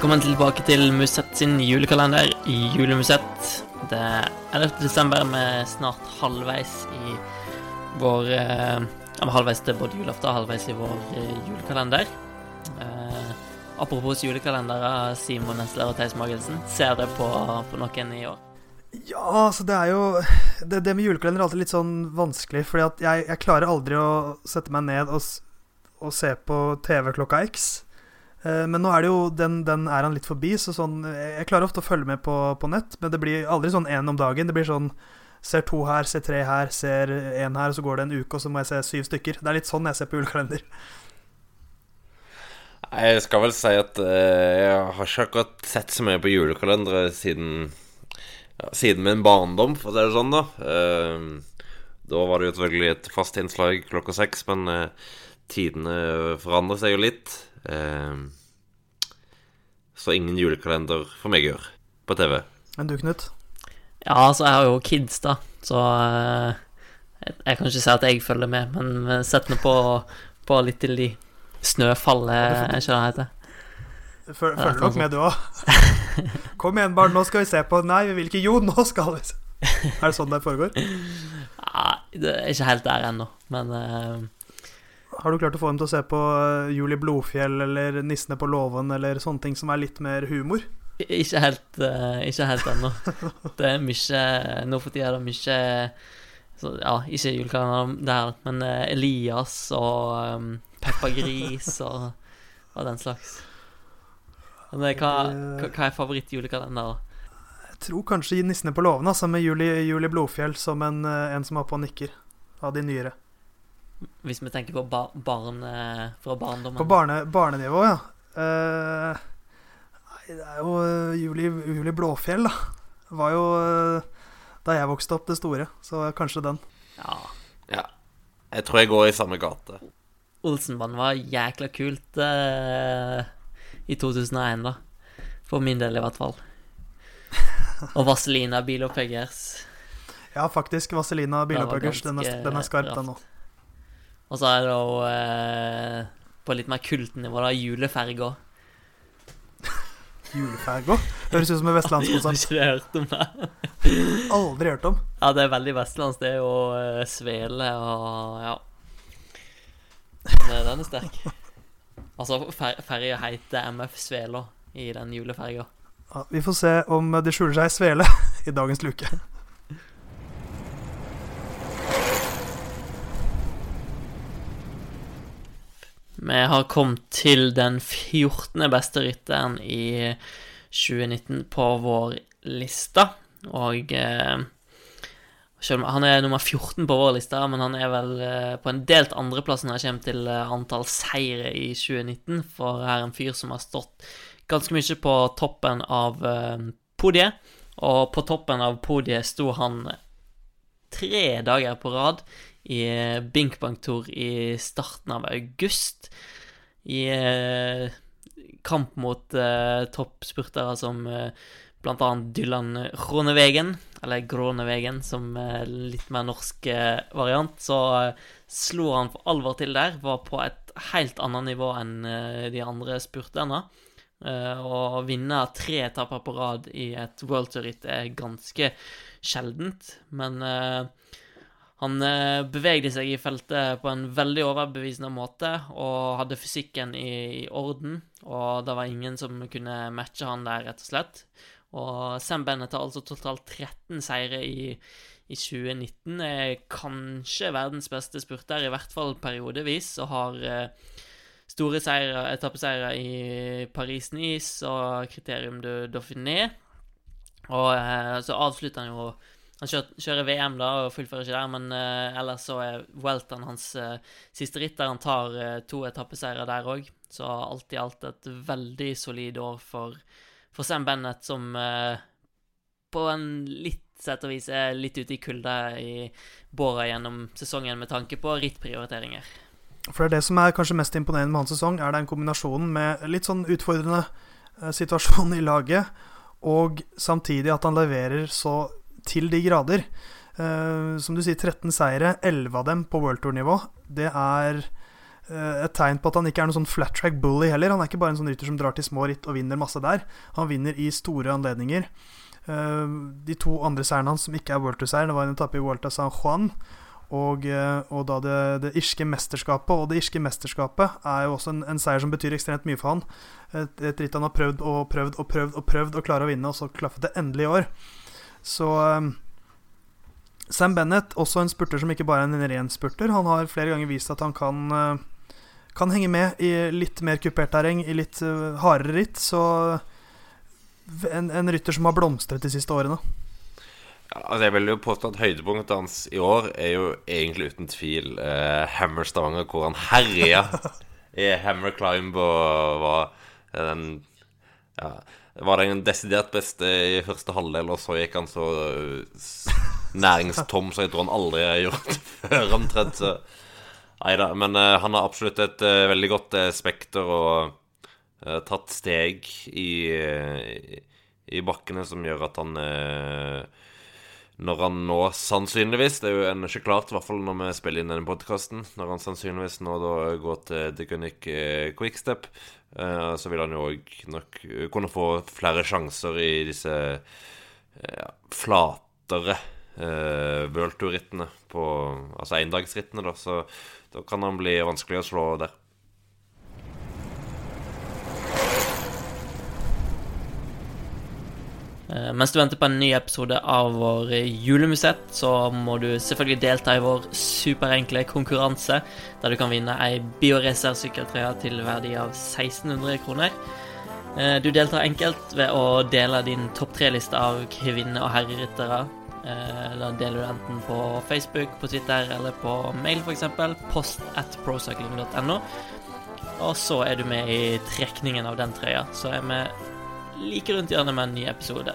Velkommen tilbake til Musett sin julekalender i Julemusett. Det er 11. desember, vi er snart halvveis i vår eh, ja, halvveis til både julaften og halvveis i vår eh, julekalender. Eh, apropos julekalendere, Simon Nesler og Theis Magelsen, ser dere på, på noen i år? Ja, altså det er jo Det, det med julekalender er alltid litt sånn vanskelig, fordi at jeg, jeg klarer aldri å sette meg ned og, og se på TV klokka X. Eh, men nå er det jo den, den er han litt forbi, så sånn Jeg klarer ofte å følge med på, på nett, men det blir aldri sånn én om dagen. Det blir sånn Ser to her, ser tre her, ser én her, og så går det en uke, og så må jeg se syv stykker. Det er litt sånn jeg ser på julekalender. Jeg skal vel si at uh, jeg har ikke akkurat sett så mye på julekalendere siden Siden min barndom, for å si det sånn, da. Da var det jo selvfølgelig et fast innslag klokka seks, men tidene forandrer seg jo litt. Ehm, så ingen julekalender for meg gjør på TV. Enn du, Knut? Ja, altså, jeg har jo kids, da, så uh, jeg, kan ikke si at jeg følger med, men sett nå på, på litt til de snøfallet, er ikke det heter? Følger nok med, du òg. Kom igjen, barn, nå skal vi se på Nei, vi vil ikke. Jo, nå skal vi se. Er det sånn det foregår? Ja, det er ikke helt der ennå, men uh, har du klart å få dem til å se på eh, Julie Blodfjell eller Nissene på låven eller sånne ting som er litt mer humor? Ikke helt, uh, ikke helt ennå. Det er mye Nå for tida er det mye så, Ja, ikke julekalender der, men uh, Elias og um, Peppa Gris og, og, den slags. Men, hva, hva, hva er favorittjulekalender? Jeg tror kanskje 'Nissene på låven', altså, med Julie, Julie Blodfjell som en, en som er på og nikker, av de nyere. Hvis vi tenker på bar barn fra barndommen? På barne, barnenivå, ja. Uh, det er jo Julie, Julie, Blåfjell, da. Det var jo uh, da jeg vokste opp, det store. Så kanskje den. Ja. ja. Jeg tror jeg går i samme gate. Olsenbanen var jækla kult uh, i 2001, da. For min del, i hvert fall. Og Vaselina Bilopphøggers. Ja, faktisk. Vaselina Bilopphøggers. Den, den, er skarp, den òg. Og så er det jo eh, på litt mer kultnivå, da, juleferga. juleferga? Høres ut som en vestlandskonsert. Har ikke hørt om det? Aldri hørt om. Ja, det er veldig vestlands. Det er jo eh, svele og ja. Men Den er sterk. Altså, fer ferja heter MF Svela i den juleferga. Ja, vi får se om det skjuler seg svele i dagens luke. Vi har kommet til den 14. beste rytteren i 2019 på vår liste. Og eh, Han er nummer 14 på vår liste, men han er vel eh, på en delt andreplass når det kommer til eh, antall seire i 2019. For her er en fyr som har stått ganske mye på toppen av podiet. Og på toppen av podiet sto han tre dager på rad i eh, Binkbank-tour i starten av august. I eh, kamp mot eh, toppspurtere som eh, bl.a. Dylan Gronevegen, eller Gronevegen som litt mer norsk variant, så slo han for alvor til der. Var på et helt annet nivå enn de andre spurterne. Å vinne tre etapper på rad i et World Tour-ritt er ganske sjeldent, men han eh, bevegde seg i feltet på en veldig overbevisende måte og hadde fysikken i, orden. Og det var ingen som kunne matche han der, rett og slett. Og Sam Bennett har altså totalt 13 seire i, i 2019. Er kanskje verdens beste spurter, i hvert fall periodevis, og har eh, store seire, etappeseiere i Paris-Nice og Kriterium du Dauphiné. Og eh, så avslutter han jo han kjører, kjører, VM da og fullfører ikke der, men uh, ellers så er Welton hans uh, siste ritt, der han tar uh, to etappeseiere der òg. Så alt i alt et veldig solid år for, for Sam Bennett, som på en litt sett og vis er litt ute i kulda i båra gjennom sesongen med tanke på rittprioriteringer. For det er det som er kanskje mest imponerende med hans sesong, er den kombinasjonen med litt sånn utfordrende situasjon i laget, og samtidig at han leverer så til de grader. Uh, som du sier, 13 seire, 11 av dem på World Tour-nivå. Det er uh, et tegn på at han ikke er noen sånn flat track bully heller. Han er ikke bare en sånn rytter som drar til små ritt og vinner masse der. Han vinner i store anledninger. Uh, de to andre seirene hans som ikke er World Tour-seier, det var en etappe i Vuelta San Juan. Og, og da det, det, irske mesterskapet. Og det irske mesterskapet er jo også en, en seier som betyr ekstremt mye for han. Et, et ritt han har prøvd og prøvd og prøvd og prøvd å klare å vinne, og så klaffet det endelig i år. Så um, Sam Bennett, også en spurter som ikke bare er en ren spurter. Han har flere ganger vist at han kan, uh, kan henge med i litt mer kupert terreng, i litt uh, hardere ritt. Så en, en rytter som har blomstret de siste årene. Altså jeg vil jo påstå at høydepunktet hans i år er jo egentlig uten tvil eh, Hammer Stavanger, hvor han herja i Hammer Climb og var den ja, Var den desidert beste i første halvdel, og så gikk han så næringstom så jeg tror han aldri har gjort før, omtrent. Nei da. Men uh, han har absolutt et uh, veldig godt uh, spekter og tatt steg i, i bakkene som gjør at han når han nå sannsynligvis Det er jo ennå ikke klart, i hvert fall når vi spiller inn denne podkasten. Når han sannsynligvis nå da går til Deconic Quickstep, uh, så vil han jo òg nok kunne få flere sjanser i disse ja, flatere uh, World Tour-rittene, altså endagsrittene, da. Så da kan han bli vanskelig å slå der. Mens du venter på en ny episode av vår julemusett, så må du selvfølgelig delta i vår superenkle konkurranse, der du kan vinne ei Bioracer-sykkeltrøye til verdi av 1600 kroner. Eh, du deltar enkelt ved å dele din topp tre-liste av kvinne- og herreryttere. Eh, da deler du enten på Facebook, på Twitter eller på mail, f.eks. Post at procycling.no. Og så er du med i trekningen av den trøya. Så er vi like rundt hjørnet med en ny episode.